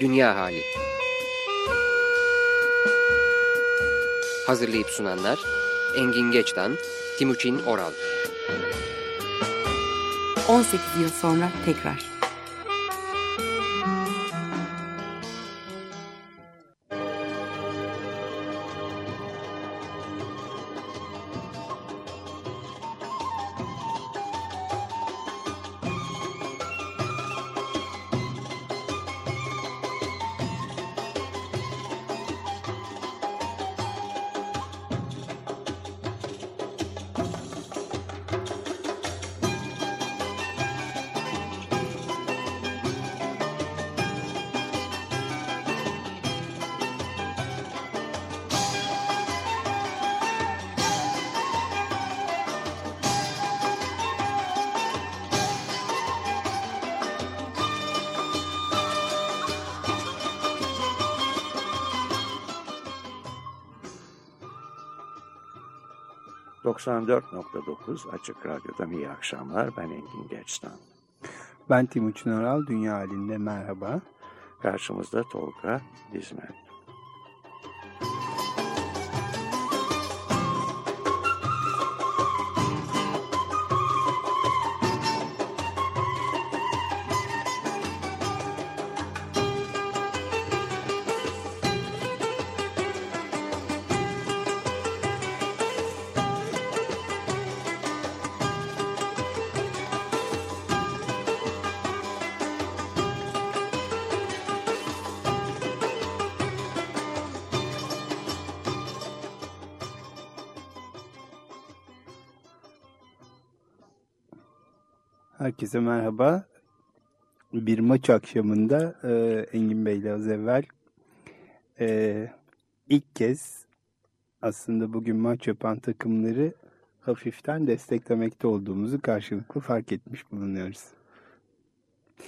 Dünya Hali Hazırlayıp sunanlar Engin Geçtan, Timuçin Oral 18 yıl sonra tekrar. 94.9 Açık Radyo'dan iyi akşamlar. Ben Engin Geçtan. Ben Timuçin Oral. Dünya halinde merhaba. Karşımızda Tolga Dizmen. Herkese merhaba. Bir maç akşamında e, Engin Bey'le az evvel e, ilk kez aslında bugün maç yapan takımları hafiften desteklemekte olduğumuzu karşılıklı fark etmiş bulunuyoruz.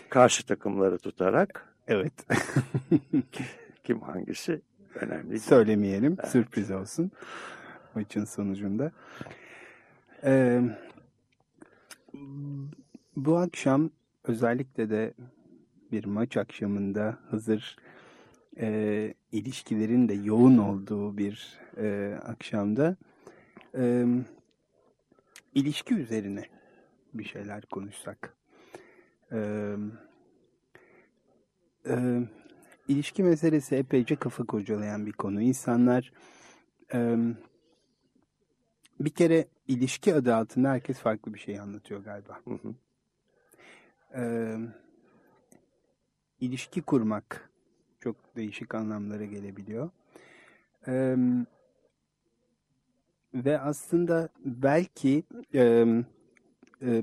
Karşı takımları tutarak? Evet. Kim hangisi? Önemli değil. Söylemeyelim. Evet. Sürpriz olsun. Maçın sonucunda. Ee, bu akşam özellikle de bir maç akşamında hazır e, ilişkilerin de yoğun olduğu bir e, akşamda e, ilişki üzerine bir şeyler konuşsak. E, e, ilişki meselesi epeyce kafa kocalayan bir konu. İnsanlar e, bir kere ilişki adı altında herkes farklı bir şey anlatıyor galiba. Hı hı e, ilişki kurmak çok değişik anlamlara gelebiliyor. E, ve aslında belki e, e,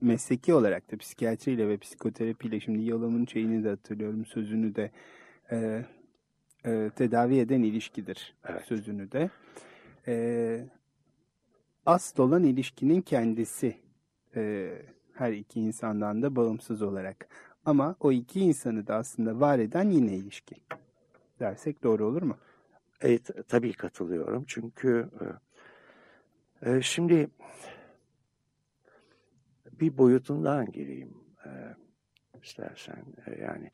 mesleki olarak da psikiyatriyle ve psikoterapiyle şimdi Yalam'ın şeyini de hatırlıyorum sözünü de e, e, tedavi eden ilişkidir evet. sözünü de. E, asıl olan ilişkinin kendisi e, her iki insandan da bağımsız olarak. Ama o iki insanı da aslında var eden yine ilişki dersek doğru olur mu? Evet, tabii katılıyorum. Çünkü e, e, şimdi bir boyutundan gireyim e, istersen. E, yani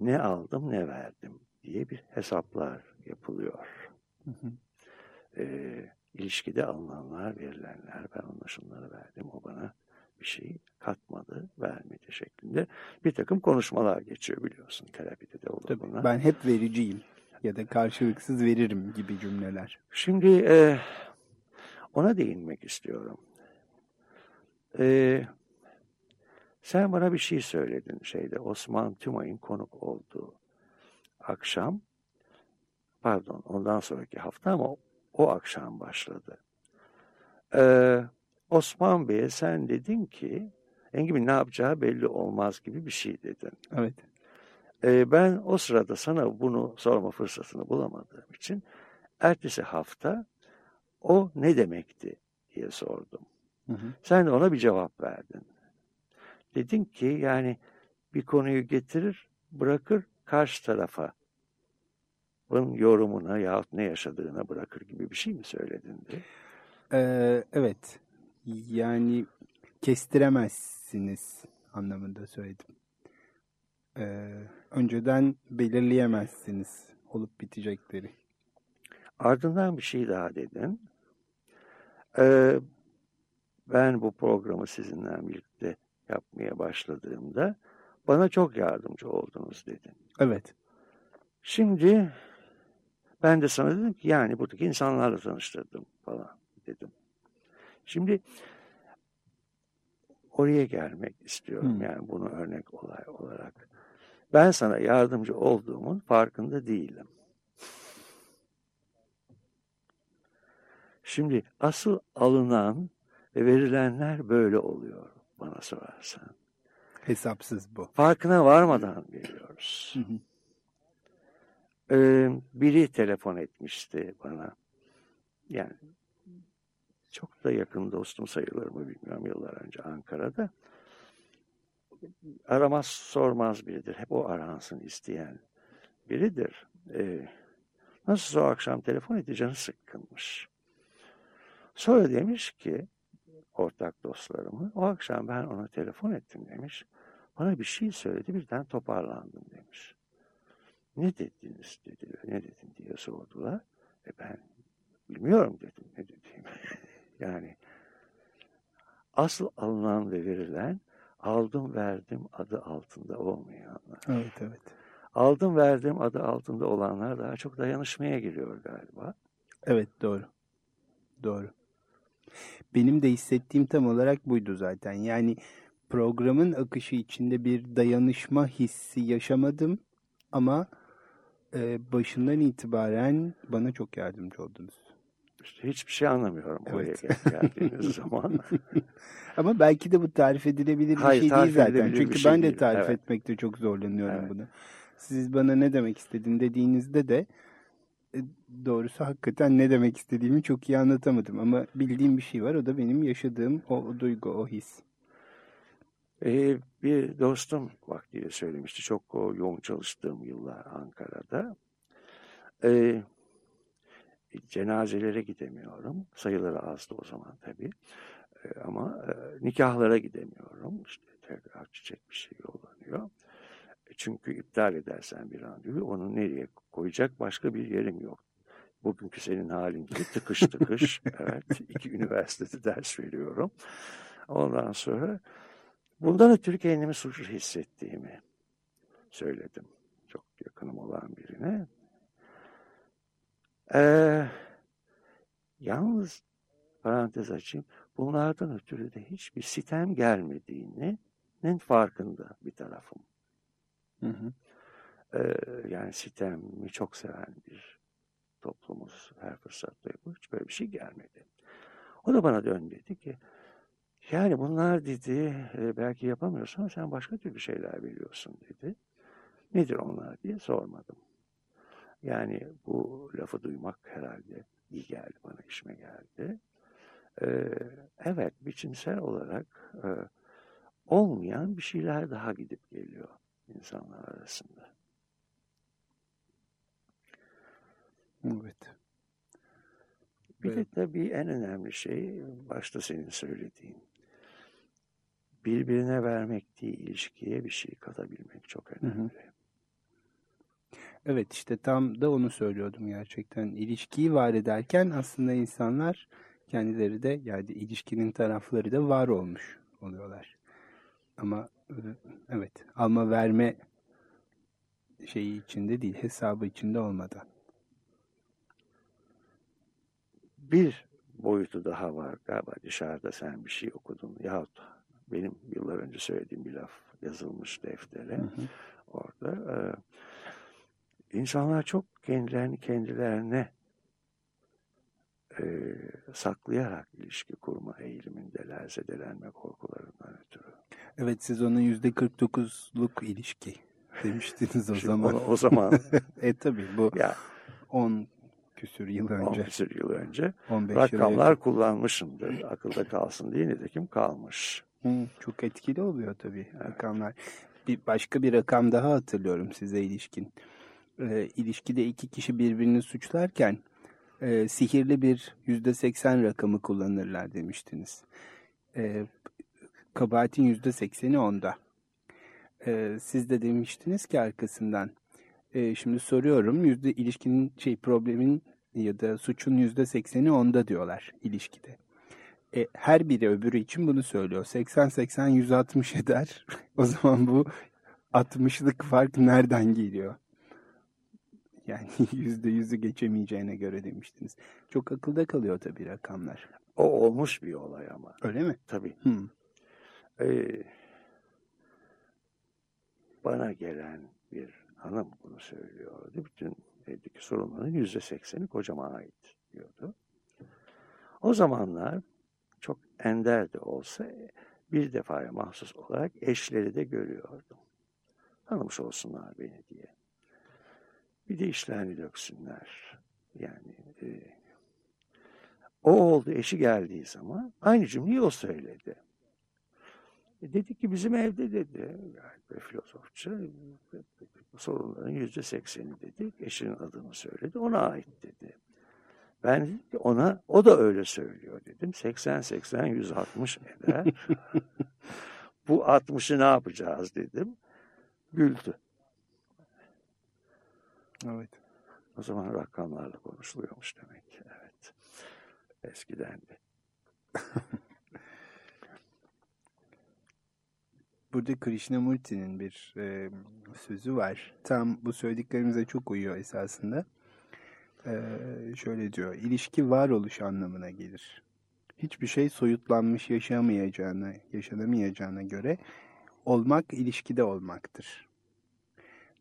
ne aldım ne verdim diye bir hesaplar yapılıyor. Hı hı. E, ilişkide alınanlar, verilenler, ben ona şunları verdim, o bana bir şey katmadı, vermedi şeklinde bir takım konuşmalar geçiyor biliyorsun terapide de olur Tabii, bunlar. Ben hep vericiyim ya da karşılıksız veririm gibi cümleler. Şimdi e, ona değinmek istiyorum. E, sen bana bir şey söyledin şeyde Osman Tümay'ın konuk olduğu akşam pardon ondan sonraki hafta ama o akşam başladı. Ee, Osman Bey'e sen dedin ki Engin'in ne yapacağı belli olmaz gibi bir şey dedin. Evet. Ee, ben o sırada sana bunu sorma fırsatını bulamadığım için ertesi hafta o ne demekti diye sordum. Hı hı. Sen de ona bir cevap verdin. Dedin ki yani bir konuyu getirir bırakır karşı tarafa bunun yorumuna yahut ne yaşadığına bırakır gibi bir şey mi söyledin diye. Ee, evet yani kestiremezsiniz anlamında söyledim. e, önceden belirleyemezsiniz olup bitecekleri. Ardından bir şey daha dedin. Ee, ben bu programı sizinle birlikte yapmaya başladığımda bana çok yardımcı oldunuz dedin. Evet. Şimdi ben de sana dedim ki yani buradaki insanlarla tanıştırdım falan dedim. Şimdi oraya gelmek istiyorum hmm. yani bunu örnek olay olarak. Ben sana yardımcı olduğumun farkında değilim. Şimdi asıl alınan ve verilenler böyle oluyor bana sorarsan. Hesapsız bu. Farkına varmadan veriyoruz. Ee, biri telefon etmişti bana. Yani çok da yakın dostum sayılır mı bilmiyorum yıllar önce Ankara'da. Aramaz sormaz biridir. Hep o aransın isteyen biridir. Ee, nasıl o akşam telefon canı sıkkınmış. Sonra demiş ki ortak dostlarımı o akşam ben ona telefon ettim demiş. Bana bir şey söyledi birden toparlandım demiş. Ne dediniz dediler. Ne dedin diye sordular. E ben bilmiyorum dedim ne dediğimi. Yani asıl alınan ve verilen aldım verdim adı altında olmayanlar. Evet evet. Aldım verdim adı altında olanlar daha çok dayanışmaya giriyor galiba. Evet doğru. Doğru. Benim de hissettiğim tam olarak buydu zaten. Yani programın akışı içinde bir dayanışma hissi yaşamadım ama e, başından itibaren bana çok yardımcı oldunuz. İşte hiçbir şey anlamıyorum evet. oraya geldiğiniz zaman. Ama belki de bu tarif edilebilir bir Hayır, şey değil zaten. Çünkü şey ben de tarif değil. evet. etmekte çok zorlanıyorum evet. bunu. Siz bana ne demek istedin dediğinizde de e, doğrusu hakikaten ne demek istediğimi çok iyi anlatamadım. Ama bildiğim bir şey var. O da benim yaşadığım o, o duygu, o his. Ee, bir dostum vaktiyle söylemişti. Çok o, yoğun çalıştığım yıllar Ankara'da. Ee, cenazelere gidemiyorum. Sayıları azdı o zaman tabii. Ee, ama e, nikahlara gidemiyorum. İşte tekrar çiçek bir şey yollanıyor. E, çünkü iptal edersen bir randevu onu nereye koyacak başka bir yerim yok. Bugünkü senin halin gibi tıkış tıkış. evet, iki üniversitede ders veriyorum. Ondan sonra Bundan ötürü kendimi suçlu hissettiğimi söyledim. Çok yakınım olan birine. Ee, yalnız parantez açayım. Bunlardan ötürü de hiçbir sitem gelmediğinin farkında bir tarafım. Hı hı. Ee, yani sitemi çok seven bir toplumuz her fırsatta yapıyor. Hiç böyle bir şey gelmedi. O da bana dön dedi ki yani bunlar dedi e, belki yapamıyorsun ama sen başka türlü şeyler biliyorsun dedi. Nedir onlar diye sormadım. Yani bu lafı duymak herhalde iyi geldi bana, işime geldi. Ee, evet, biçimsel olarak e, olmayan bir şeyler daha gidip geliyor insanlar arasında. Evet. Bir de tabii en önemli şey başta senin söylediğin birbirine vermek değil, ilişkiye bir şey katabilmek çok önemli. Hı hı. Evet işte tam da onu söylüyordum gerçekten. İlişkiyi var ederken aslında insanlar kendileri de yani ilişkinin tarafları da var olmuş oluyorlar. Ama e, evet alma verme şeyi içinde değil hesabı içinde olmadan. Bir boyutu daha var galiba dışarıda sen bir şey okudun yahut benim yıllar önce söylediğim bir laf yazılmış deftere. Hı hı. Orada e, insanlar çok kendilerini kendilerine e, saklayarak ilişki kurma eğilimindeler, zedelenme korkularından ötürü. Evet siz onun yüzde 49'luk ilişki demiştiniz o Şimdi zaman. O, o zaman. e tabi bu ya, 10 küsür yıl önce. 10 küsür yıl önce. 15 rakamlar kullanmışımdır. Akılda kalsın diye nitekim kalmış. Hı, çok etkili oluyor tabii evet. rakamlar. Bir başka bir rakam daha hatırlıyorum size ilişkin. E, ilişkide iki kişi birbirini suçlarken e, sihirli bir yüzde seksen rakamı kullanırlar demiştiniz. E, kabahatin yüzde sekseni onda. e, siz de demiştiniz ki arkasından e, şimdi soruyorum yüzde ilişkinin şey problemin ya da suçun yüzde sekseni onda diyorlar ilişkide. E, her biri öbürü için bunu söylüyor. 80-80-160 eder. o zaman bu 60'lık fark nereden geliyor? Yani yüzde yüzü geçemeyeceğine göre demiştiniz. Çok akılda kalıyor tabii rakamlar. O olmuş bir olay ama. Öyle mi? Tabii. Hmm. Ee, bana gelen bir hanım bunu söylüyordu. Bütün evdeki sorunların yüzde sekseni kocama ait diyordu. O zamanlar çok ender de olsa bir defaya mahsus olarak eşleri de görüyordum. Tanımış olsunlar beni diye. Bir de işlerini döksünler. Yani e, o oldu eşi geldiği zaman aynı cümleyi o söyledi. E dedi ki bizim evde dedi, yani filozofça, sorunların yüzde sekseni dedi, eşinin adını söyledi, ona ait dedi. Ben dedim ki ona, o da öyle söylüyor dedim. 80, 80, 160 eder. Bu 60'ı ne yapacağız dedim. Güldü. Evet. O zaman rakamlarla konuşuluyormuş demek. Evet. Eskiden de. Burada Krishnamurti'nin bir e, sözü var. Tam bu söylediklerimize çok uyuyor esasında. E, şöyle diyor. İlişki varoluş anlamına gelir. Hiçbir şey soyutlanmış yaşamayacağına, yaşanamayacağına göre olmak ilişkide olmaktır.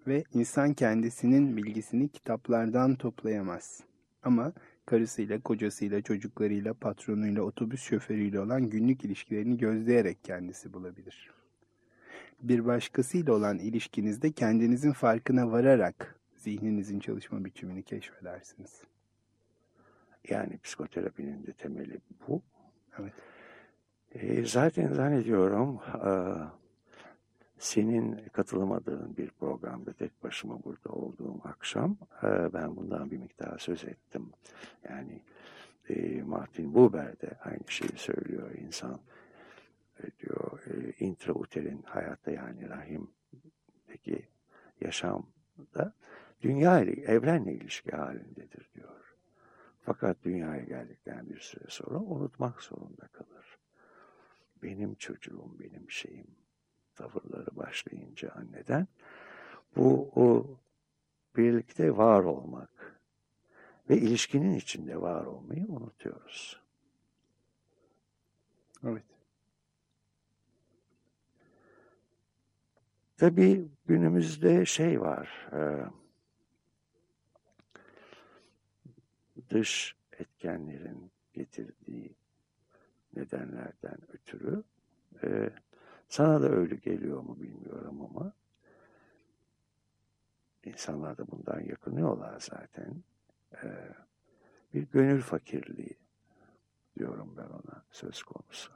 Ve insan kendisinin bilgisini kitaplardan toplayamaz. Ama karısıyla, kocasıyla, çocuklarıyla, patronuyla, otobüs şoförüyle olan günlük ilişkilerini gözleyerek kendisi bulabilir. Bir başkasıyla olan ilişkinizde kendinizin farkına vararak zihninizin çalışma biçimini keşfedersiniz. Yani psikoterapinin de temeli bu. Evet. E, zaten zannediyorum e, senin katılamadığın bir programda tek başıma burada olduğum akşam e, ben bundan bir miktar söz ettim. Yani e, Martin Buber de aynı şeyi söylüyor. İnsan e, diyor intrauterin hayatta yani rahimdeki yaşamda dünya ile evrenle ilişki halindedir diyor. Fakat dünyaya geldikten bir süre sonra unutmak zorunda kalır. Benim çocuğum, benim şeyim tavırları başlayınca anneden bu o birlikte var olmak ve ilişkinin içinde var olmayı unutuyoruz. Evet. Tabii günümüzde şey var, e, dış etkenlerin getirdiği nedenlerden ötürü e, sana da öyle geliyor mu bilmiyorum ama insanlar da bundan yakınıyorlar zaten. E, bir gönül fakirliği diyorum ben ona söz konusu.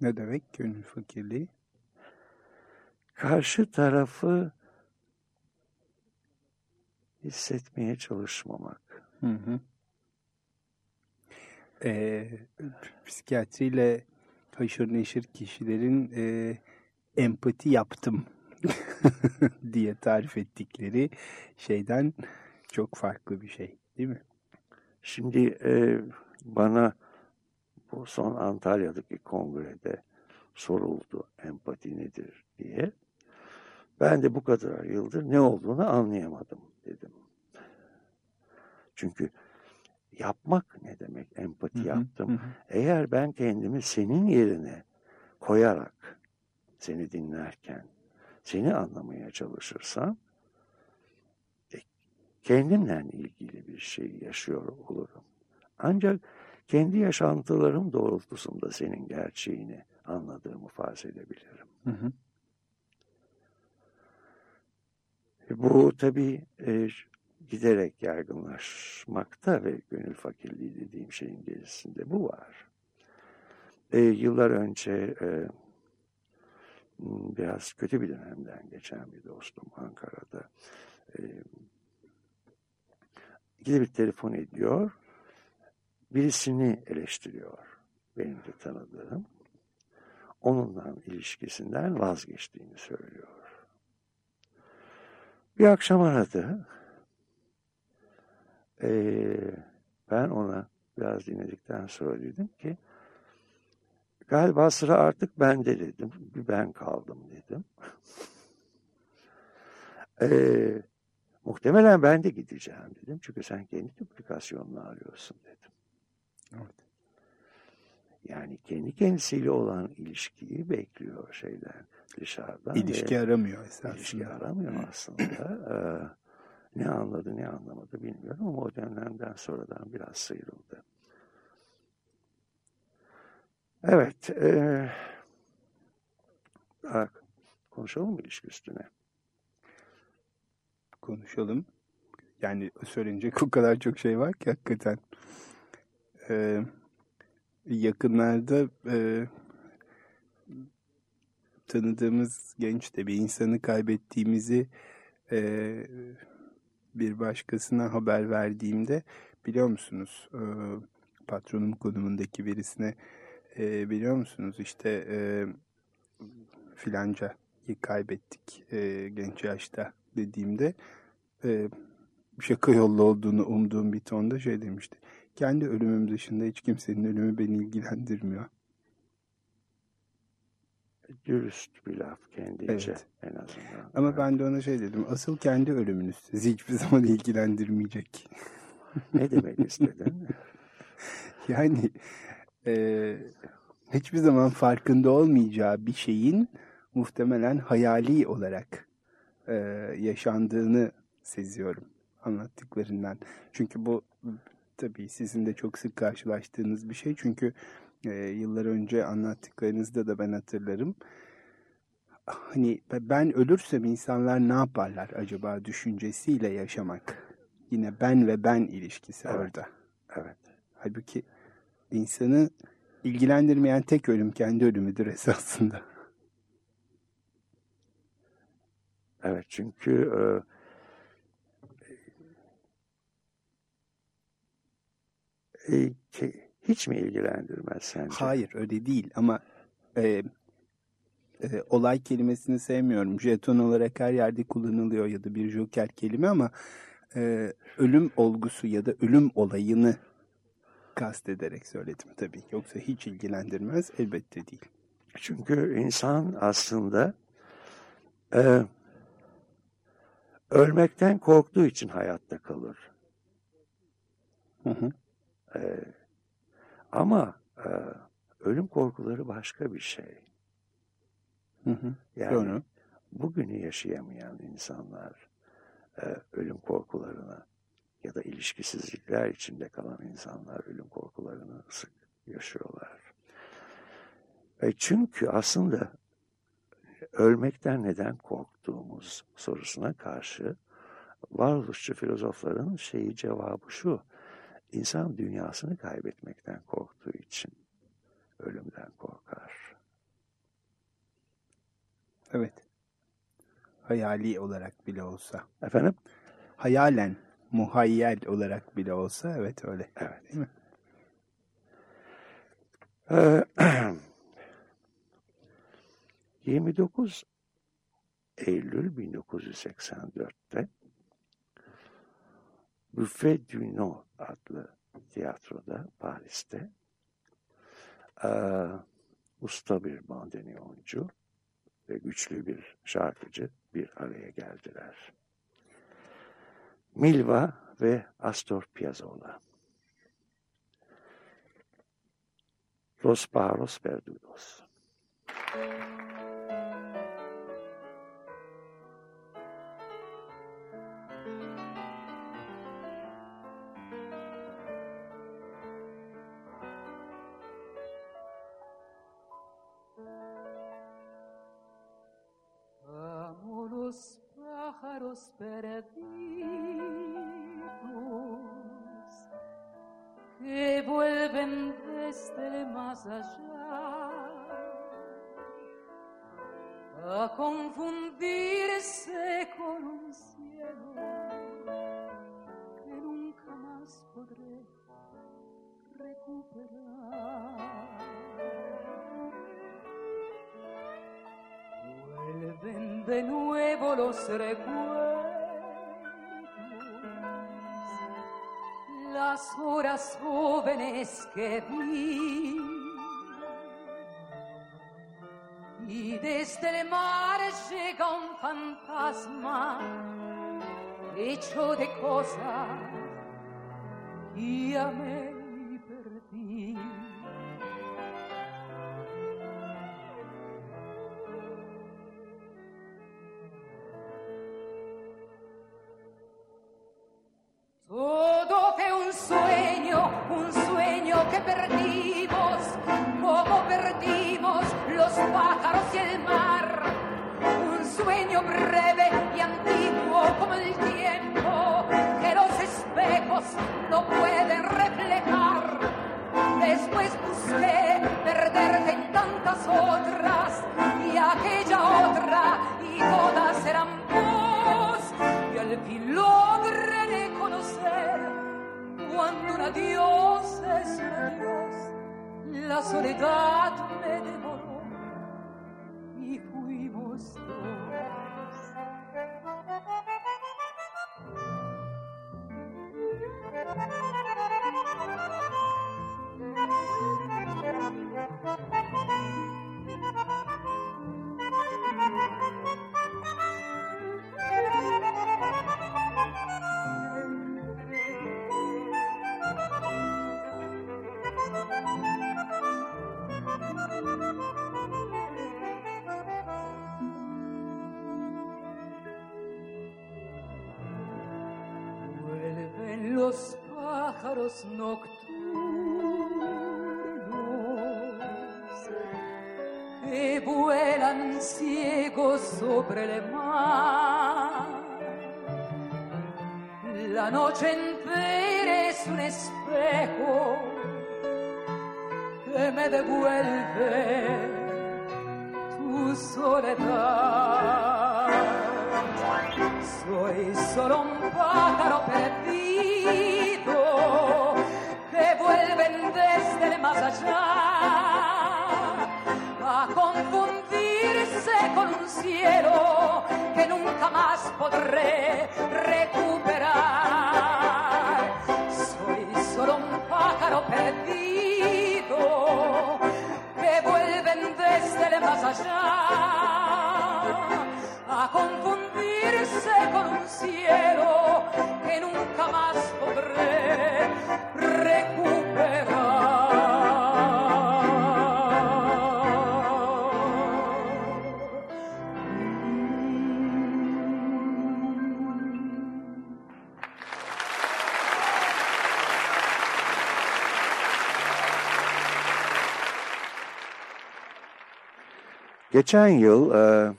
Ne demek gönül fakirliği? Karşı tarafı hissetmeye çalışmamak. Hı hı. Ee, psikiyatriyle haşır neşir kişilerin e, empati yaptım diye tarif ettikleri şeyden çok farklı bir şey değil mi? Şimdi e, bana bu son Antalya'daki kongrede soruldu empati nedir diye. Ben de bu kadar yıldır ne olduğunu anlayamadım dedim. Çünkü yapmak ne demek empati Hı hı, yaptım. hı. Eğer ben kendimi senin yerine koyarak seni dinlerken seni anlamaya çalışırsam e, kendimle ilgili bir şey yaşıyor olurum. Ancak kendi yaşantılarım doğrultusunda senin gerçeğini anladığımı farz edebilirim. Hı hı. E, Bu tabii e, giderek yaygınlaşmakta ve gönül fakirliği dediğim şeyin gerisinde bu var. E, yıllar önce e, biraz kötü bir dönemden geçen bir dostum Ankara'da e, bir telefon ediyor, birisini eleştiriyor benim de tanıdığım. onunla ilişkisinden vazgeçtiğini söylüyor. Bir akşam aradı. Ee, ben ona biraz dinledikten sonra dedim ki galiba sıra artık bende dedim. Bir ben kaldım dedim. ee, muhtemelen ben de gideceğim dedim. Çünkü sen kendi duplikasyonunu arıyorsun dedim. Evet. Yani kendi kendisiyle olan ilişkiyi bekliyor şeyden dışarıdan. İlişki aramıyor esasında. İlişki aramıyor aslında. ne anladı ne anlamadı bilmiyorum ama o dönemden sonradan biraz sıyrıldı. Evet. E, bak, konuşalım mı ilişki üstüne? Konuşalım. Yani söylenecek o kadar çok şey var ki hakikaten. Ee, yakınlarda e, tanıdığımız genç de bir insanı kaybettiğimizi e, bir başkasına haber verdiğimde biliyor musunuz e, patronum konumundaki birisine e, biliyor musunuz işte e, filancayı kaybettik e, genç yaşta dediğimde e, şaka yollu olduğunu umduğum bir tonda şey demişti. Kendi ölümüm dışında hiç kimsenin ölümü beni ilgilendirmiyor. Dürüst bir laf kendince evet. en azından. Ama evet. ben de ona şey dedim. Asıl kendi ölümünüz sizi hiçbir zaman ilgilendirmeyecek. ne demek istedin? yani e, hiçbir zaman farkında olmayacağı bir şeyin muhtemelen hayali olarak e, yaşandığını seziyorum anlattıklarından. Çünkü bu tabii sizin de çok sık karşılaştığınız bir şey. Çünkü e, yıllar önce anlattıklarınızda da ben hatırlarım. Hani ben ölürsem insanlar ne yaparlar acaba düşüncesiyle yaşamak. Yine ben ve ben ilişkisi evet. orada. Evet. Halbuki insanı ilgilendirmeyen tek ölüm kendi ölümüdür esasında. Evet çünkü e, e, hiç mi ilgilendirmez sence? Hayır öyle değil ama e, e, olay kelimesini sevmiyorum. Jeton olarak her yerde kullanılıyor ya da bir joker kelime ama e, ölüm olgusu ya da ölüm olayını kastederek söyledim tabii. Yoksa hiç ilgilendirmez elbette değil. Çünkü insan aslında e, ölmekten korktuğu için hayatta kalır. Hı hı. E, ama e, ölüm korkuları başka bir şey. Hı hı. Yani Doğru. bugünü yaşayamayan insanlar e, ölüm korkularına ya da ilişkisizlikler içinde kalan insanlar ölüm korkularını sık yaşıyorlar. E çünkü aslında ölmekten neden korktuğumuz sorusuna karşı varoluşçu filozofların şeyi cevabı şu. İnsan dünyasını kaybetmekten korktuğu için ölümden korkar. Evet. Hayali olarak bile olsa. Efendim? Hayalen, muhayyel olarak bile olsa evet öyle. Evet. Değil mi? Ee, 29 Eylül 1984'te Buffet du Nord adlı tiyatroda Paris'te e, usta bir bandoneoncu ve güçlü bir şarkıcı bir araya geldiler. Milva ve Astor Piazzolla. Los Paros Perdudos. pájaros perdidos que vuelven desde más allá a confundirse con un cielo que nunca más podré recuperar. Vuelven de nuevo recuerdos, las horas jóvenes que vi. Y desde el mar llega un fantasma hecho de cosas y amé me devoró y fuimos dos. Sobre mar. La noche entera es un espejo que me devuelve tu soledad. Soy solo un pájaro perdido que vuelven desde el más allá a con un cielo que nunca más podré recuperar. Soy solo un pájaro perdido que vuelven desde el más allá a confundirse con un cielo que nunca más podré recuperar. Geçen yıl e,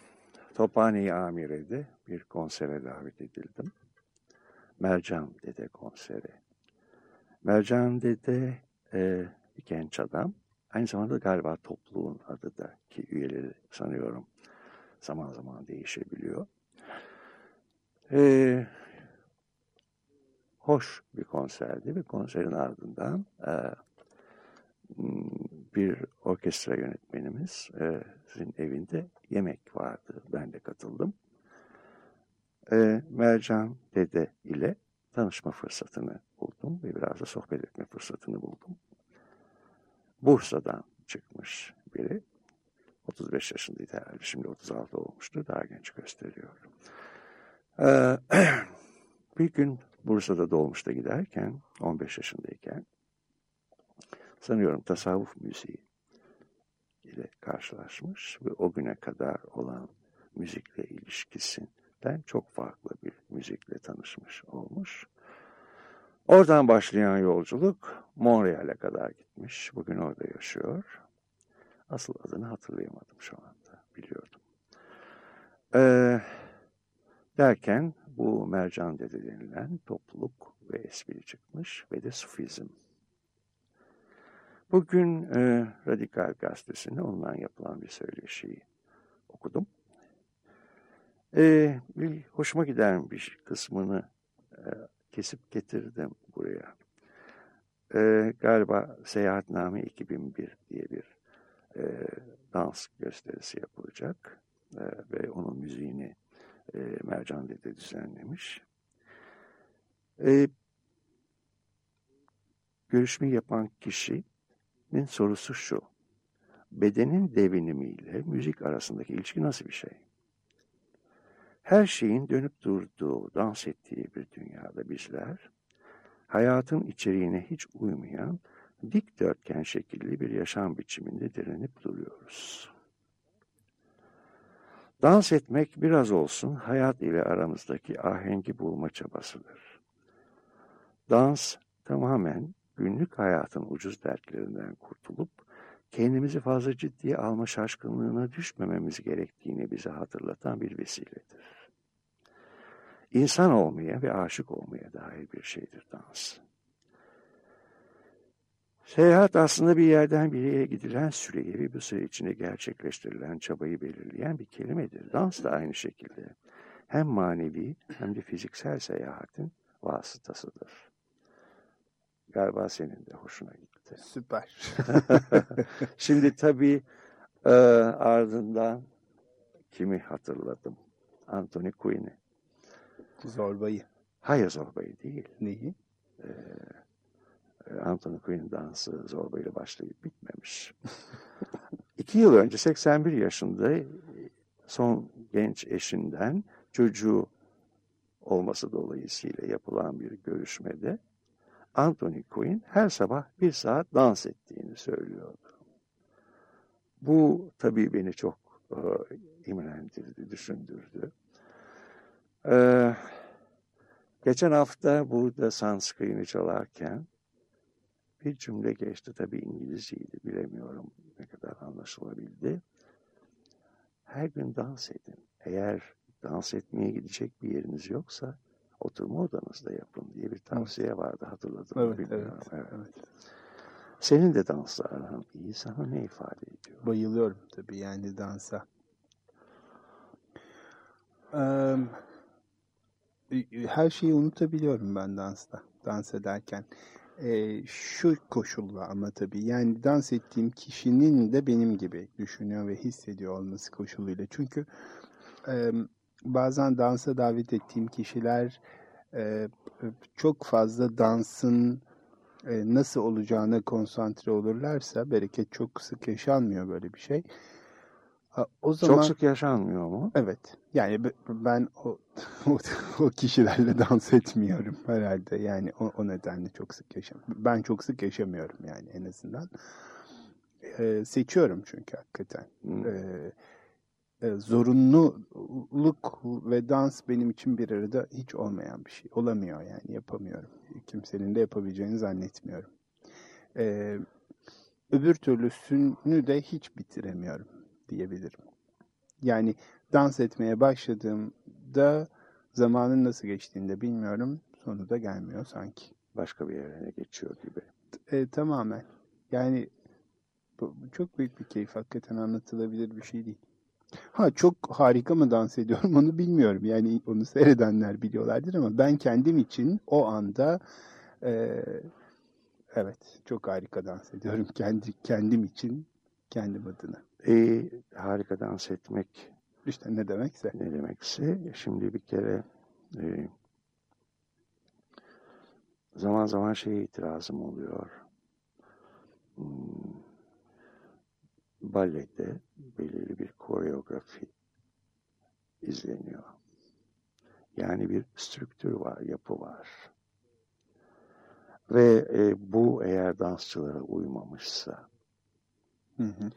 Tophane Amire'de bir konsere davet edildim. Mercan Dede konseri. Mercan Dede e, bir genç adam. Aynı zamanda galiba topluluğun adı da ki üyeleri sanıyorum zaman zaman değişebiliyor. E, hoş bir konserdi ve konserin ardından e, bir orkestra yönetmenimiz e, sizin evinde yemek vardı. Ben de katıldım. E, Mercan Dede ile tanışma fırsatını buldum ve biraz da sohbet etme fırsatını buldum. Bursa'dan çıkmış biri. 35 yaşındaydı herhalde. Şimdi 36 olmuştu. Daha genç gösteriyor. E, bir gün Bursa'da dolmuşta giderken 15 yaşındayken sanıyorum tasavvuf müziği ile karşılaşmış ve o güne kadar olan müzikle ilişkisinden çok farklı bir müzikle tanışmış olmuş. Oradan başlayan yolculuk Montreal'e kadar gitmiş. Bugün orada yaşıyor. Asıl adını hatırlayamadım şu anda. Biliyordum. Ee, derken bu Mercan Dede denilen topluluk ve espri çıkmış ve de Sufizm. Bugün e, Radikal Gazetesi'nde ondan yapılan bir söyleşiyi okudum. E, bir hoşuma giden bir kısmını e, kesip getirdim buraya. E, galiba Seyahatname 2001 diye bir e, dans gösterisi yapılacak. e, ve onun müziğini e, Mercan Dede düzenlemiş. E, görüşmeyi yapan kişinin sorusu şu. Bedenin devinimiyle müzik arasındaki ilişki nasıl bir şey? Her şeyin dönüp durduğu, dans ettiği bir dünyada bizler, hayatın içeriğine hiç uymayan, dikdörtgen şekilli bir yaşam biçiminde direnip duruyoruz. Dans etmek biraz olsun hayat ile aramızdaki ahengi bulma çabasıdır. Dans tamamen günlük hayatın ucuz dertlerinden kurtulup kendimizi fazla ciddiye alma şaşkınlığına düşmememiz gerektiğini bize hatırlatan bir vesiledir. İnsan olmaya ve aşık olmaya dair bir şeydir dans. Seyahat aslında bir yerden bir yere gidilen süreyi bu süre içinde gerçekleştirilen çabayı belirleyen bir kelimedir. Dans da aynı şekilde hem manevi hem de fiziksel seyahatin vasıtasıdır. Galiba senin de hoşuna gitti. Süper. Şimdi tabii e, ardından kimi hatırladım? Anthony Quinn'i. Zorbayı. Hayır Zorbayı değil. Neyi? Ee, Anthony Quinn'in dansı Zorbayla başlayıp bitmemiş. İki yıl önce 81 yaşında son genç eşinden çocuğu olması dolayısıyla yapılan bir görüşmede Anthony Quinn her sabah bir saat dans ettiğini söylüyordu. Bu tabii beni çok e, imrendirdi, düşündürdü. E, geçen hafta burada Sunscreen'i çalarken bir cümle geçti. Tabii İngilizceydi, bilemiyorum ne kadar anlaşılabildi. Her gün dans edin. Eğer dans etmeye gidecek bir yeriniz yoksa oturma odanızda yapın diye bir tavsiye vardı hatırladım. Evet, bilmiyorum. evet, evet. evet. Senin de dansla aran iyi. Sana ne ifade ediyor? Bayılıyorum tabii yani dansa. Ee, her şeyi unutabiliyorum ben dansta, dans ederken. Ee, şu koşulla ama tabii yani dans ettiğim kişinin de benim gibi düşünüyor ve hissediyor olması koşuluyla. Çünkü e, bazen dansa davet ettiğim kişiler e, çok fazla dansın e, nasıl olacağına konsantre olurlarsa bereket çok sık yaşanmıyor böyle bir şey. O zaman, çok sık yaşanmıyor mu? Evet. Yani ben o, o, o kişilerle dans etmiyorum herhalde. Yani o, o nedenle çok sık yaşam. Ben çok sık yaşamıyorum yani en azından. Ee, seçiyorum çünkü hakikaten. Hmm. Ee, e, zorunluluk ve dans benim için bir arada hiç olmayan bir şey. Olamıyor yani yapamıyorum. Kimsenin de yapabileceğini zannetmiyorum. Ee, öbür türlüsünü de hiç bitiremiyorum diyebilirim. Yani dans etmeye başladığımda zamanın nasıl geçtiğini de bilmiyorum. Sonu da gelmiyor sanki. Başka bir yerine geçiyor gibi. E, tamamen. Yani bu, çok büyük bir keyif. Hakikaten anlatılabilir bir şey değil. Ha çok harika mı dans ediyorum onu bilmiyorum. Yani onu seyredenler biliyorlardır ama ben kendim için o anda e, evet çok harika dans ediyorum. Kendi kendim için kendim adına. E, harika dans etmek işte ne demekse. Ne demekse şimdi bir kere e, zaman zaman şeye itirazım oluyor. Hmm, balede belirli bir koreografi izleniyor. Yani bir strüktür var, yapı var. Ve e, bu eğer dansçılara uymamışsa hı hı.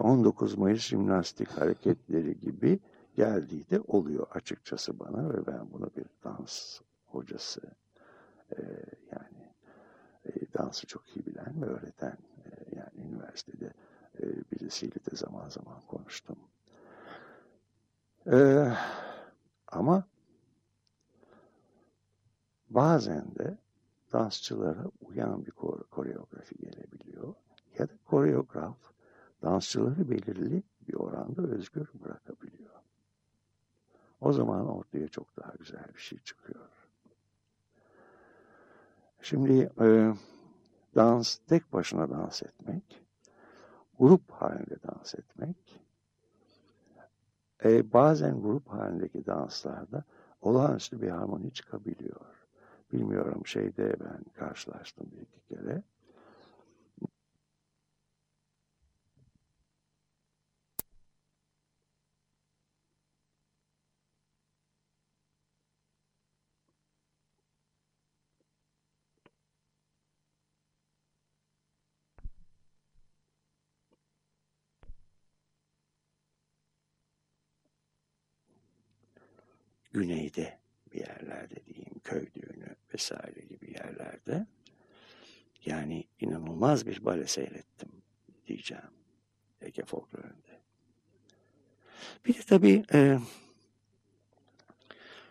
19 Mayıs jimnastik hareketleri gibi geldiği de oluyor açıkçası bana ve ben bunu bir dans hocası yani dansı çok iyi bilen ve öğreten yani üniversitede birisiyle de zaman zaman konuştum. ama bazen de dansçılara uyan bir koreografi gelebiliyor ya da koreograf dansçıları belirli bir oranda özgür bırakabiliyor. O zaman ortaya çok daha güzel bir şey çıkıyor. Şimdi e, dans, tek başına dans etmek, grup halinde dans etmek E, bazen grup halindeki danslarda olağanüstü bir harmoni çıkabiliyor. Bilmiyorum şeyde ben karşılaştım bir iki kere. Güneyde bir yerlerde diyeyim köy düğünü vesaire gibi yerlerde yani inanılmaz bir bale seyrettim diyeceğim Ege folklorunda. Bir de tabii e,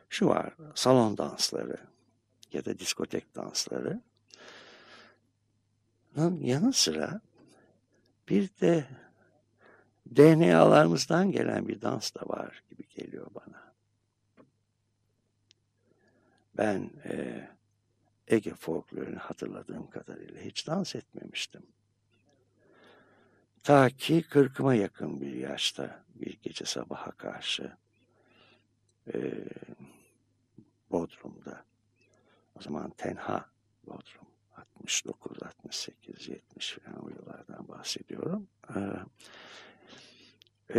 şu var salon dansları ya da diskotek dansları yanı sıra bir de DNA'larımızdan gelen bir dans da var gibi geliyor bana. Ben e, Ege folklorunu hatırladığım kadarıyla hiç dans etmemiştim. Ta ki kırkıma yakın bir yaşta bir gece sabaha karşı e, Bodrum'da o zaman tenha Bodrum 69, 68, 70 falan o yıllardan bahsediyorum. E,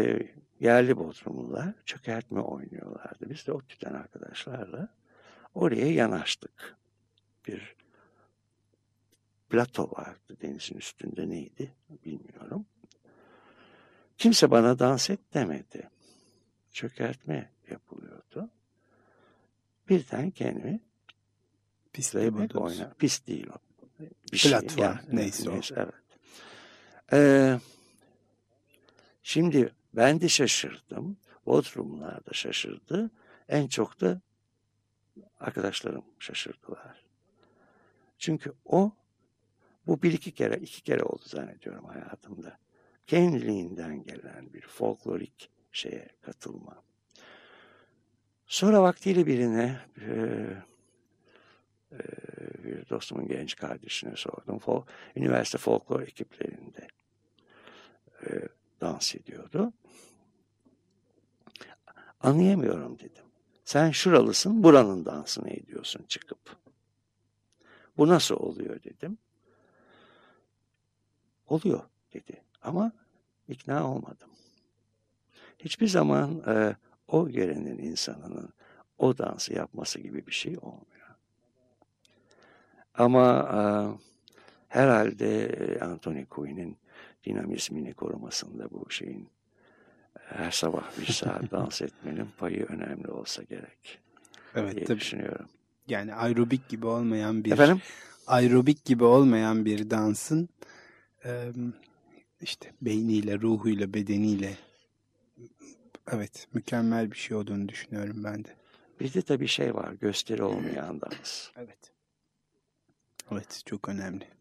e, yerli Bodrumlular çökertme oynuyorlardı. Biz de o tüten arkadaşlarla Oraya yanaştık. Bir plato vardı denizin üstünde neydi bilmiyorum. Kimse bana dans et demedi. Çökertme yapılıyordu. Birden kendimi Pist oynar. Pist değil o. Bir Platform şey, yani, neyse, neyse o. Evet. Ee, şimdi ben de şaşırdım. Bodrumlar da şaşırdı. En çok da arkadaşlarım şaşırdılar. Çünkü o bu bir iki kere, iki kere oldu zannediyorum hayatımda. Kendiliğinden gelen bir folklorik şeye katılma. Sonra vaktiyle birine e, e, bir dostumun genç kardeşine sordum. Fol, üniversite folklor ekiplerinde e, dans ediyordu. Anlayamıyorum dedim. Sen şuralısın, buranın dansını ediyorsun çıkıp. Bu nasıl oluyor dedim. Oluyor dedi ama ikna olmadım. Hiçbir zaman e, o yerenin insanının o dansı yapması gibi bir şey olmuyor. Ama e, herhalde Anthony Quinn'in dinamizmini korumasında bu şeyin her sabah bir saat dans etmenin payı önemli olsa gerek evet, diye tabii. düşünüyorum. Yani aerobik gibi olmayan bir Efendim? aerobik gibi olmayan bir dansın işte beyniyle, ruhuyla, bedeniyle evet mükemmel bir şey olduğunu düşünüyorum ben de. Bir de tabii şey var gösteri olmayan dans. Evet. Evet çok önemli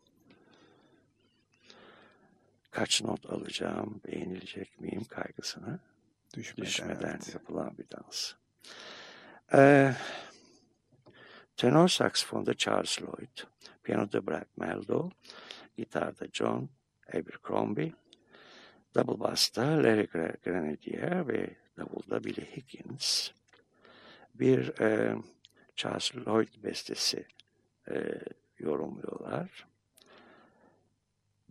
kaç not alacağım, beğenilecek miyim kaygısına düşmeden, düşmeden evet. yapılan bir dans. Ee, tenor saksafonda Charles Lloyd, piyanoda Brad Meldo, gitarda John Abercrombie, double bass'ta Larry Grenadier ve davulda Billy Higgins. Bir e, Charles Lloyd bestesi e, yorumluyorlar.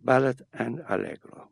Ballad and Allegro.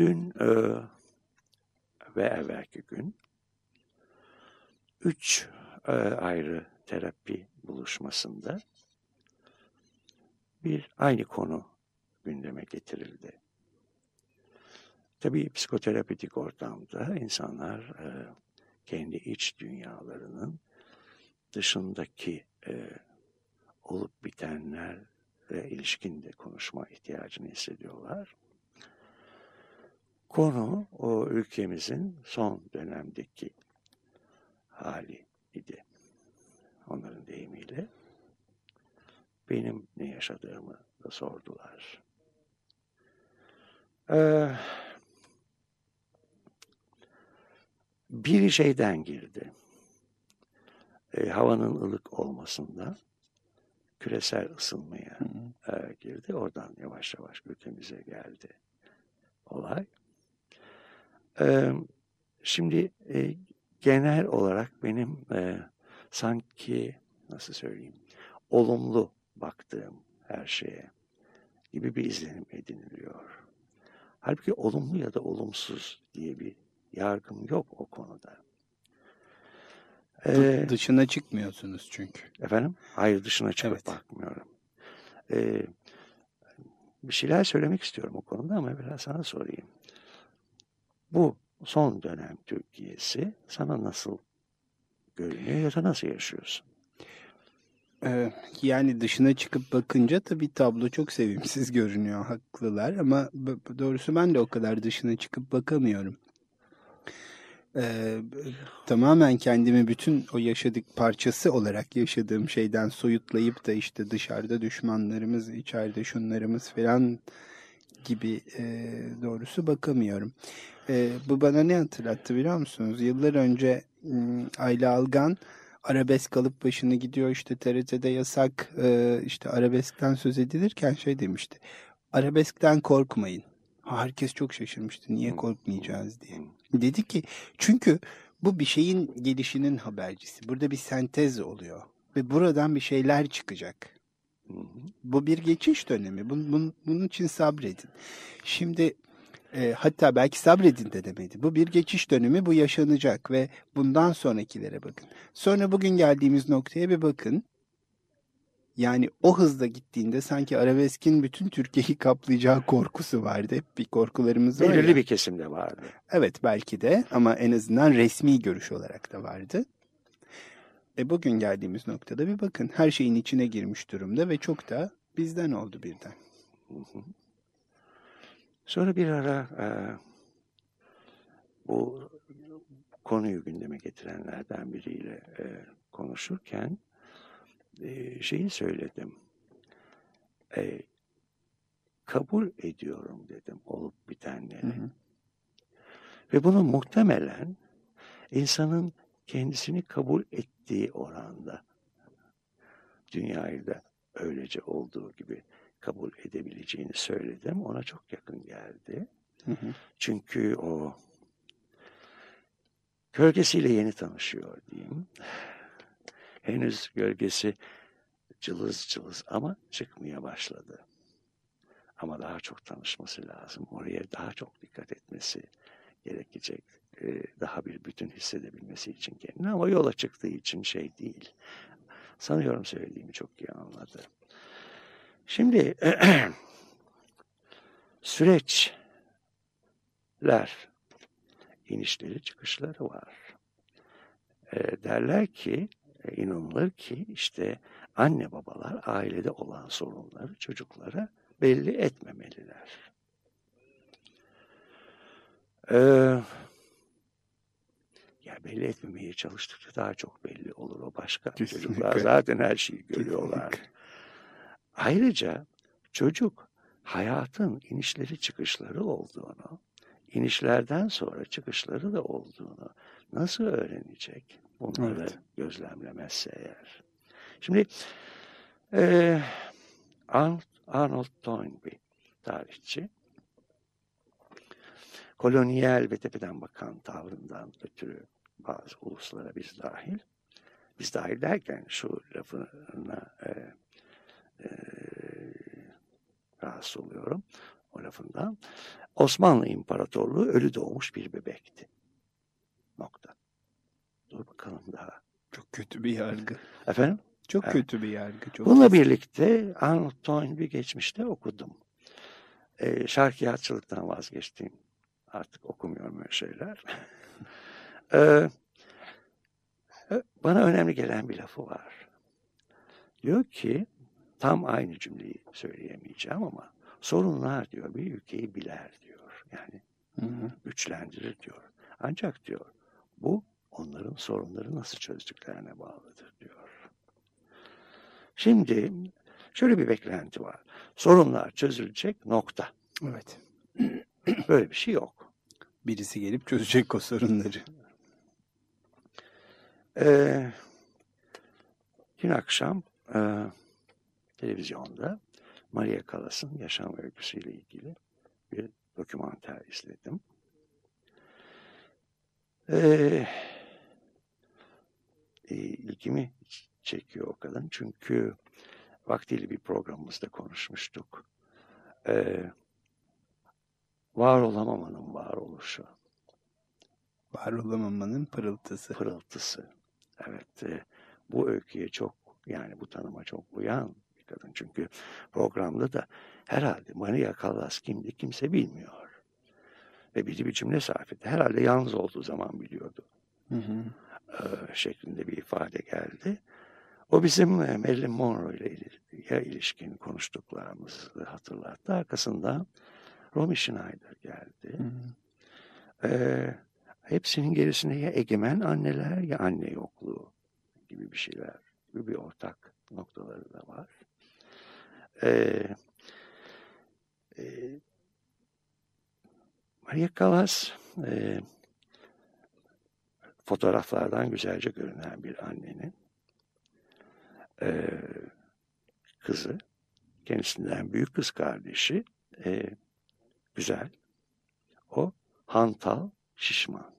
Dün e, ve evvelki gün üç e, ayrı terapi buluşmasında bir aynı konu gündeme getirildi. Tabii psikoterapetik ortamda insanlar e, kendi iç dünyalarının dışındaki e, olup bitenlerle ilişkin de konuşma ihtiyacını hissediyorlar. Konu o ülkemizin son dönemdeki hali idi. Onların deyimiyle. Benim ne yaşadığımı da sordular. Ee, bir şeyden girdi. E, havanın ılık olmasında küresel ısınmaya e, girdi. Oradan yavaş yavaş ülkemize geldi olay. E, şimdi e, genel olarak benim e, sanki nasıl söyleyeyim olumlu baktığım her şeye gibi bir izlenim ediniliyor. Halbuki olumlu ya da olumsuz diye bir yargım yok o konuda. Ee, dışına çıkmıyorsunuz çünkü. Efendim? Hayır dışına çıkıp evet. bakmıyorum. Ee, bir şeyler söylemek istiyorum o konuda ama biraz sana sorayım. Bu son dönem Türkiye'si sana nasıl görünüyor ya da nasıl yaşıyorsun? Ee, yani dışına çıkıp bakınca tabii tablo çok sevimsiz görünüyor. Haklılar ama doğrusu ben de o kadar dışına çıkıp bakamıyorum. Ee, tamamen kendimi bütün o yaşadık parçası olarak yaşadığım şeyden soyutlayıp da işte dışarıda düşmanlarımız, içeride şunlarımız falan gibi e, doğrusu bakamıyorum. E, bu bana ne hatırlattı biliyor musunuz? Yıllar önce Ayla Algan arabesk alıp başını gidiyor işte TRT'de yasak e, işte arabeskten söz edilirken şey demişti. Arabeskten korkmayın. Herkes çok şaşırmıştı. Niye korkmayacağız diye. Dedi ki çünkü bu bir şeyin gelişinin habercisi. Burada bir sentez oluyor. Ve buradan bir şeyler çıkacak. Bu bir geçiş dönemi. Bunun, bunun, bunun için sabredin. Şimdi e, hatta belki sabredin de demedi. Bu bir geçiş dönemi, bu yaşanacak ve bundan sonrakilere bakın. Sonra bugün geldiğimiz noktaya bir bakın. Yani o hızda gittiğinde sanki arabeskin bütün Türkiye'yi kaplayacağı korkusu vardı. Hep bir korkularımız var. Belirli bir kesimde vardı. Evet belki de ama en azından resmi görüş olarak da vardı. E bugün geldiğimiz noktada bir bakın her şeyin içine girmiş durumda ve çok da bizden oldu birden. Sonra bir ara e, bu konuyu gündeme getirenlerden biriyle e, konuşurken e, şeyi söyledim. E, kabul ediyorum dedim olup bitenleri. Hı hı. Ve bunu muhtemelen insanın kendisini kabul ettiği oranda dünyayı da öylece olduğu gibi kabul edebileceğini söyledim. Ona çok yakın geldi. Hı hı. Çünkü o gölgesiyle yeni tanışıyor diyeyim henüz gölgesi cılız cılız ama çıkmaya başladı. Ama daha çok tanışması lazım. Oraya daha çok dikkat etmesi gerekecek. Ee, daha bir bütün hissedebilmesi için kendini ama yola çıktığı için şey değil. Sanıyorum söylediğimi çok iyi anladı. Şimdi süreçler, inişleri çıkışları var. E, derler ki e, inanılır ki işte anne babalar ailede olan sorunları çocuklara belli etmemeliler. Ee, ya belli etmemeye çalıştıkça daha çok belli olur o başka. Kesinlikle. Çocuklar zaten her şeyi görüyorlar. Kesinlikle. Ayrıca çocuk hayatın inişleri çıkışları olduğunu, inişlerden sonra çıkışları da olduğunu nasıl öğrenecek? Bunları evet. gözlemlemezse eğer. Şimdi e, Arnold, Arnold Toynbee tarihçi kolonyal ve tepeden bakan tavrından ötürü bazı uluslara biz dahil biz dahil derken şu lafına e, e, rahatsız oluyorum. o lafından. Osmanlı İmparatorluğu ölü doğmuş bir bebekti. Nokta. Dur bakalım daha. Çok kötü bir yargı. Efendim? Çok Evet. kötü bir yargı. Çok Bununla birlikte Arnold Toynbee geçmişte okudum. Ee, şarkiyatçılıktan vazgeçtim. Artık okumuyorum öyle şeyler. Ee, bana önemli gelen bir lafı var. Diyor ki, tam aynı cümleyi söyleyemeyeceğim ama sorunlar diyor bir ülkeyi biler diyor. Yani güçlendirir diyor. Ancak diyor bu onların sorunları nasıl çözdüklerine bağlıdır diyor. Şimdi şöyle bir beklenti var. Sorunlar çözülecek nokta. Evet. Böyle bir şey yok. Birisi gelip çözecek o sorunları. Ee, dün akşam e, televizyonda Maria Callas'ın yaşam öyküsüyle ilgili bir dokümanter izledim. Ee, e, ilgimi çekiyor o kadın çünkü vaktiyle bir programımızda konuşmuştuk. Ee, var olamamanın varoluşu. Var olamamanın pırıltısı. pırıltısı. Evet, e, bu öyküye çok yani bu tanıma çok uyan kadın. Çünkü programda da herhalde Maria Callas kimdi kimse bilmiyor. Ve biri bir cümle sarf etti. Herhalde yalnız olduğu zaman biliyordu Hı hı. e, şeklinde bir ifade geldi. O bizim e, Marilyn Monroe ile il- ya ilişkin konuştuklarımızı hatırlattı. Arkasından Romy Schneider geldi. Hı hı. Ee, hepsinin gerisinde ya egemen anneler ya anne yokluğu gibi bir şeyler gibi bir ortak noktaları da var. Ee, e, Maria Callas e, fotoğraflardan güzelce görünen bir annenin e, kızı kendisinden büyük kız kardeşi e, güzel o hantal, şişman.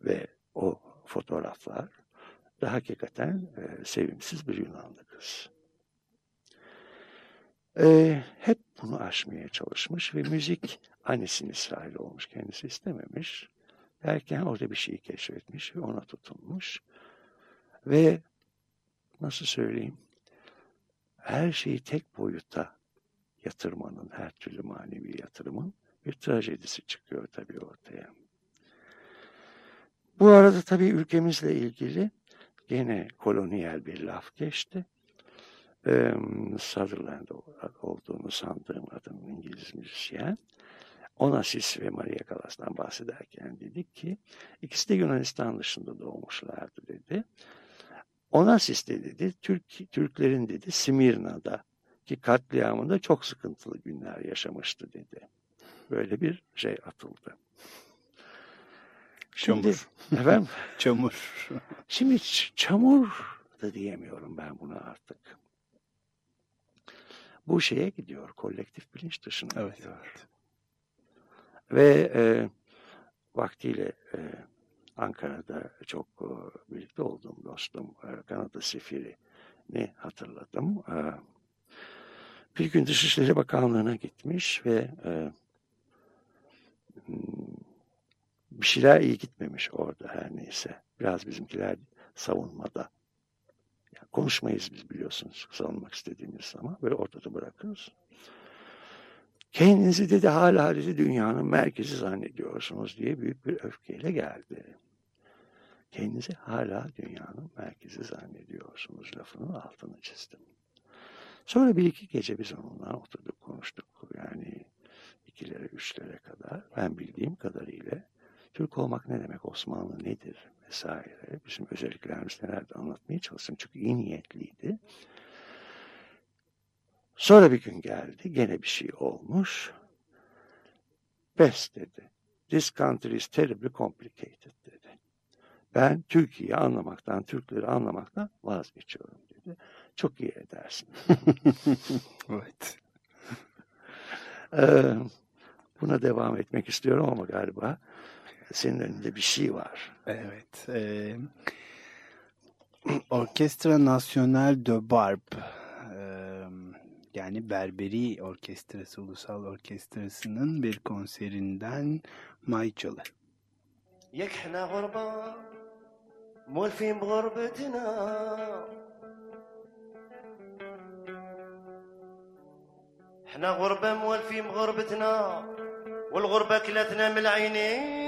Ve o fotoğraflar da hakikaten e, sevimsiz bir Yunanlı kız. E, hep bunu aşmaya çalışmış ve müzik annesinin ısrarlı olmuş. Kendisi istememiş. Derken orada bir şeyi keşfetmiş ve ona tutunmuş. Ve nasıl söyleyeyim her şeyi tek boyuta yatırmanın, her türlü manevi yatırımın bir trajedisi çıkıyor tabii ortaya. Bu arada tabii ülkemizle ilgili gene kolonyal bir laf geçti. Ee, Sutherland olduğunu sandığım adamın İngiliz müzisyen. Onassis ve Maria Callas'tan bahsederken dedik ki ikisi de Yunanistan dışında doğmuşlardı dedi. Onassis de dedi Türk, Türklerin dedi Simirna'da ki katliamında çok sıkıntılı günler yaşamıştı dedi. Böyle bir şey atıldı. Şimdi, Çamur. Efendim? Çamur. Şimdi çamur da diyemiyorum ben buna artık. Bu şeye gidiyor, kolektif bilinç dışına Evet. gidiyor. Ve e, vaktiyle e, Ankara'da çok e, birlikte olduğum dostum e, Kanada Sefiri'ni hatırladım. E, bir gün Dışişleri Bakanlığı'na gitmiş ve e, hmm, bir şeyler iyi gitmemiş orada her neyse. Biraz bizimkiler savunmada. Yani konuşmayız biz biliyorsunuz savunmak istediğimiz zaman. Böyle ortada bırakırız. Kendinizi dedi hala dedi dünyanın merkezi zannediyorsunuz diye büyük bir öfkeyle geldi. Kendinizi hala dünyanın merkezi zannediyorsunuz lafının altını çizdim. Sonra bir iki gece biz onunla oturduk konuştuk. Yani ikilere üçlere kadar. Ben bildiğim kadarıyla Türk olmak ne demek, Osmanlı nedir vesaire. Bizim özelliklerimiz nelerdi anlatmaya çalıştım. Çünkü iyi niyetliydi. Sonra bir gün geldi. Gene bir şey olmuş. Best dedi. This country is terribly complicated dedi. Ben Türkiye'yi anlamaktan, Türkleri anlamaktan vazgeçiyorum dedi. Çok iyi edersin. evet. Ee, buna devam etmek istiyorum ama galiba senin önünde bir şey var. Evet. E, Orkestra National de Barbe. E, yani Berberi Orkestrası, Ulusal Orkestrası'nın bir konserinden Mayçalı. ياك حنا غربة مولفين بغربتنا حنا غربة مولفين بغربتنا والغربة كلاتنا من العينين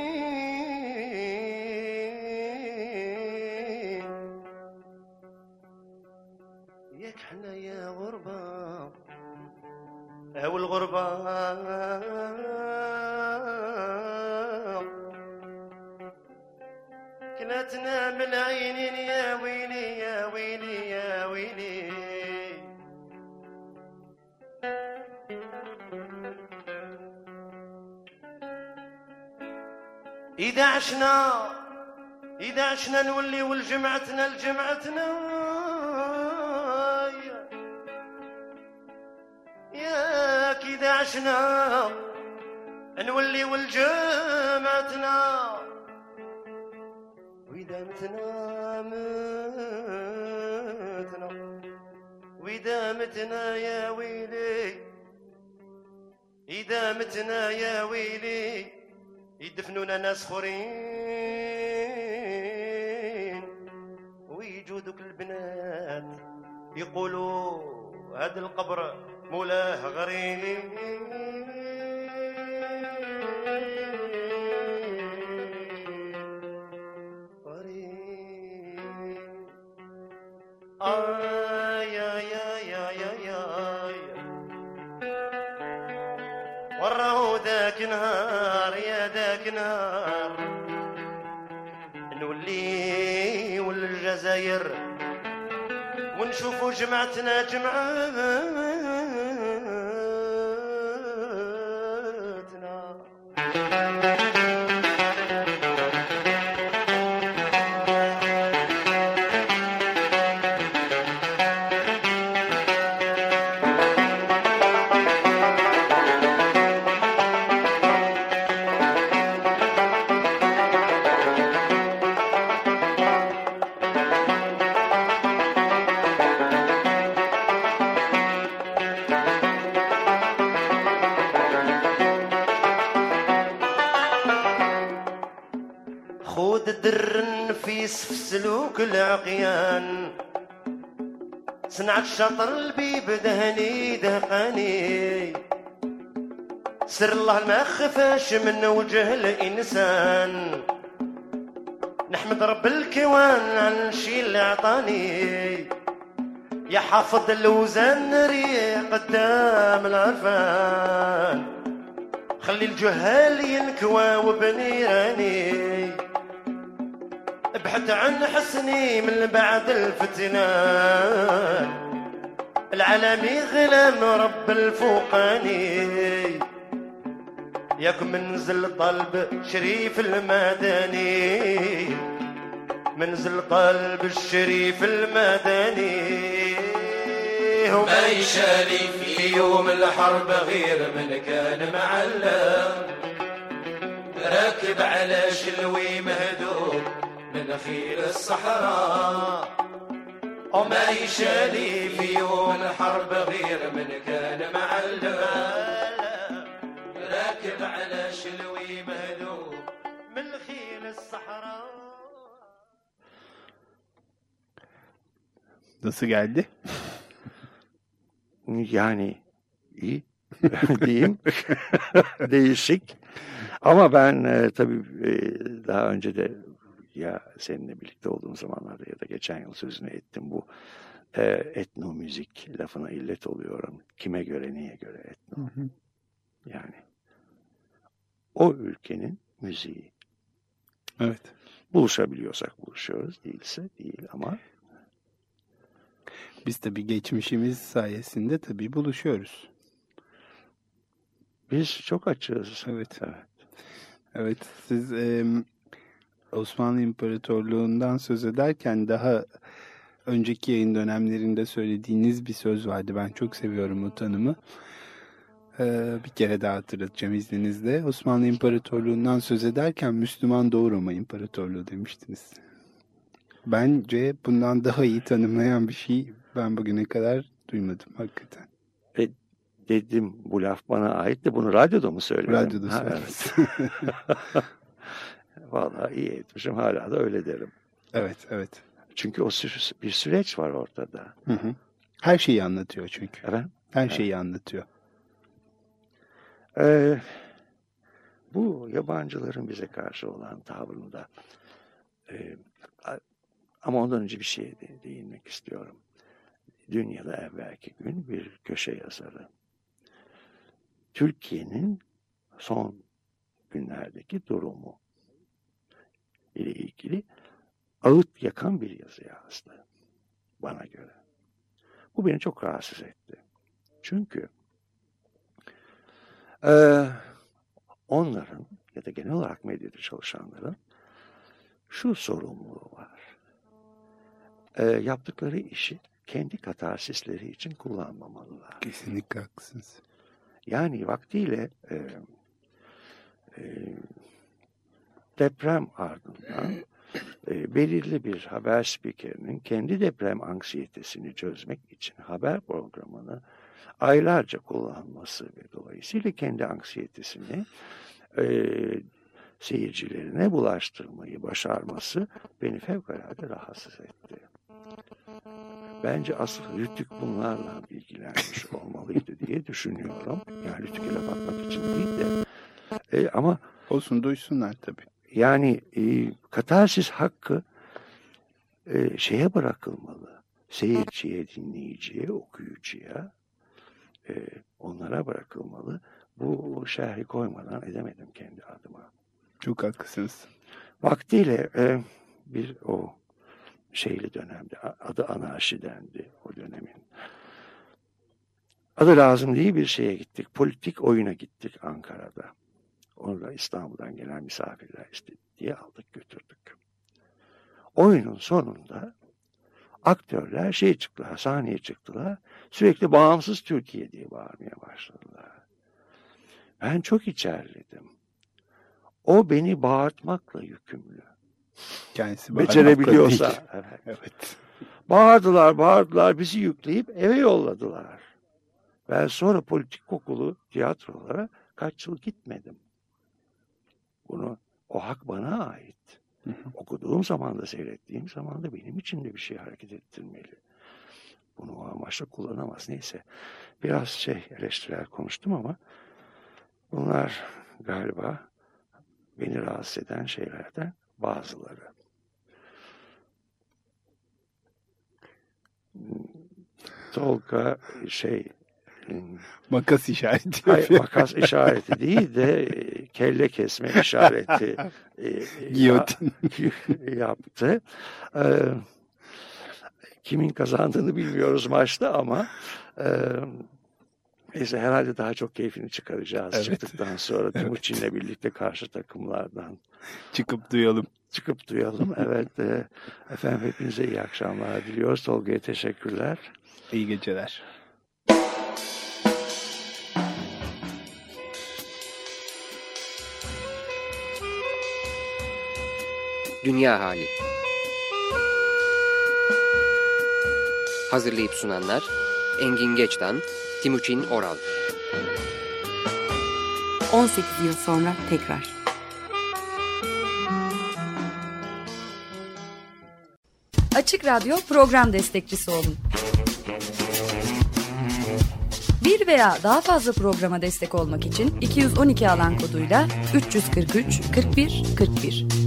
عشنا إذا عشنا نولي والجمعتنا لجمعتنا ياك إذا عشنا نولي والجمعتنا. وإذا متنا متنا وإذا متنا يا ويلي إذا متنا يا ويلي. مننا ناس خرين ويجو ذوك البنات يقولوا هاد القبر سلوك العقيان صنعت الشطر البيب دهني دهقاني. سر الله ما خفاش من وجه الإنسان. نحمد رب الكوان على الشي اللي عطاني. يا حافظ الوزان ريق قدام العرفان. خلي الجهال ينكوى وبنيراني ابحث عن حسني من بعد الفتنان العالمي غلام رب الفوقاني ياك منزل طلب شريف المدني. منزل قلب الشريف المدني. ما يشالي في يوم الحرب غير من كان معلم. راكب على شلوي مهدوم. من خيل الصحراء وما يشالي في يوم الحرب غير من كان معلم راكب على شلوي مهدوم من خيل الصحراء Nasıl geldi? Yani iyi diyeyim. Değişik. Ama ben e, tabii e, daha önce de ya seninle birlikte olduğum zamanlarda ya da geçen yıl sözünü ettim bu e, etnomüzik lafına illet oluyorum. Kime göre neye göre etno? Yani o ülkenin müziği. Evet. Buluşabiliyorsak buluşuyoruz. Değilse değil ama Biz tabii geçmişimiz sayesinde tabii buluşuyoruz. biz çok açığız. Evet. Evet. Evet, siz e, Osmanlı İmparatorluğu'ndan söz ederken daha önceki yayın dönemlerinde söylediğiniz bir söz vardı. Ben çok seviyorum o tanımı. E, bir kere daha hatırlatacağım izninizle. Osmanlı İmparatorluğu'ndan söz ederken Müslüman Doğu Roma İmparatorluğu demiştiniz. Bence bundan daha iyi tanımlayan bir şey ben bugüne kadar duymadım hakikaten. E, dedim bu laf bana ait de bunu radyoda mı söyledim? Radyoda evet. Vallahi iyi etmişim hala da öyle derim. Evet, evet. Çünkü o sü- bir süreç var ortada. Hı hı. Her şeyi anlatıyor çünkü. Efendim? Her şeyi anlatıyor. Ee, bu yabancıların bize karşı olan tavrında e, ama ondan önce bir şeye de değinmek istiyorum. Dün ya da evvelki gün bir köşe yazarı. Türkiye'nin son günlerdeki durumu ile ilgili ağıt yakan bir yazı yazdı. Bana göre. Bu beni çok rahatsız etti. Çünkü ee, onların ya da genel olarak medyada çalışanların şu sorumluluğu var. Ee, yaptıkları işi kendi katarsisleri için kullanmamalılar. Kesinlikle haklısınız. Yani vaktiyle e, e, deprem ardından e, belirli bir haber spikerinin kendi deprem anksiyetesini çözmek için haber programını aylarca kullanması ve dolayısıyla kendi anksiyetesini e, seyircilerine bulaştırmayı başarması beni fevkalade rahatsız etti. Bence asıl Rütük bunlarla ilgilenmiş olmalıydı diye düşünüyorum. Yani Rütük'e laf için değil de. E, ama Olsun duysunlar tabii. Yani e, katarsis hakkı e, şeye bırakılmalı. Seyirciye, dinleyiciye, okuyucuya e, onlara bırakılmalı. Bu şerhi koymadan edemedim kendi adıma. Çok haklısınız. Vaktiyle e, bir o şeyli dönemde adı anarşi dendi o dönemin. Adı lazım değil bir şeye gittik. Politik oyuna gittik Ankara'da. Orada İstanbul'dan gelen misafirler istedi diye aldık götürdük. Oyunun sonunda aktörler şey çıktılar, sahneye çıktılar. Sürekli bağımsız Türkiye diye bağırmaya başladılar. Ben çok içerledim. O beni bağırtmakla yükümlü. Kendisi Becerebiliyorsa. Evet. Evet. Bağırdılar, bağırdılar, bizi yükleyip eve yolladılar. Ben sonra politik kokulu tiyatrolara kaç yıl gitmedim. Bunu, o hak bana ait. Hı hı. Okuduğum zaman da seyrettiğim zaman da benim için de bir şey hareket ettirmeli. Bunu o amaçla kullanamaz. Neyse. Biraz şey eleştirel konuştum ama bunlar galiba beni rahatsız eden şeylerden bazıları. Tolga şey Makas işareti Hayır, makas işareti değil de e, kelle kesme işareti e, Giyotin. ya- yaptı. E, kimin kazandığını bilmiyoruz maçta ama e, neyse herhalde daha çok keyfini çıkaracağız Evet. çıktıktan sonra Timuçin'le birlikte karşı takımlardan Çıkıp duyalım. çıkıp duyalım. Evet e, efendim hepinize iyi akşamlar diliyoruz. Tolga'ya teşekkürler. İyi geceler. Dünya Hali Hazırlayıp sunanlar Engin Geçtan, Timuçin Oral 18 yıl sonra tekrar. Açık Radyo program destekçisi olun. Bir veya daha fazla programa destek olmak için 212 alan koduyla 343 41 41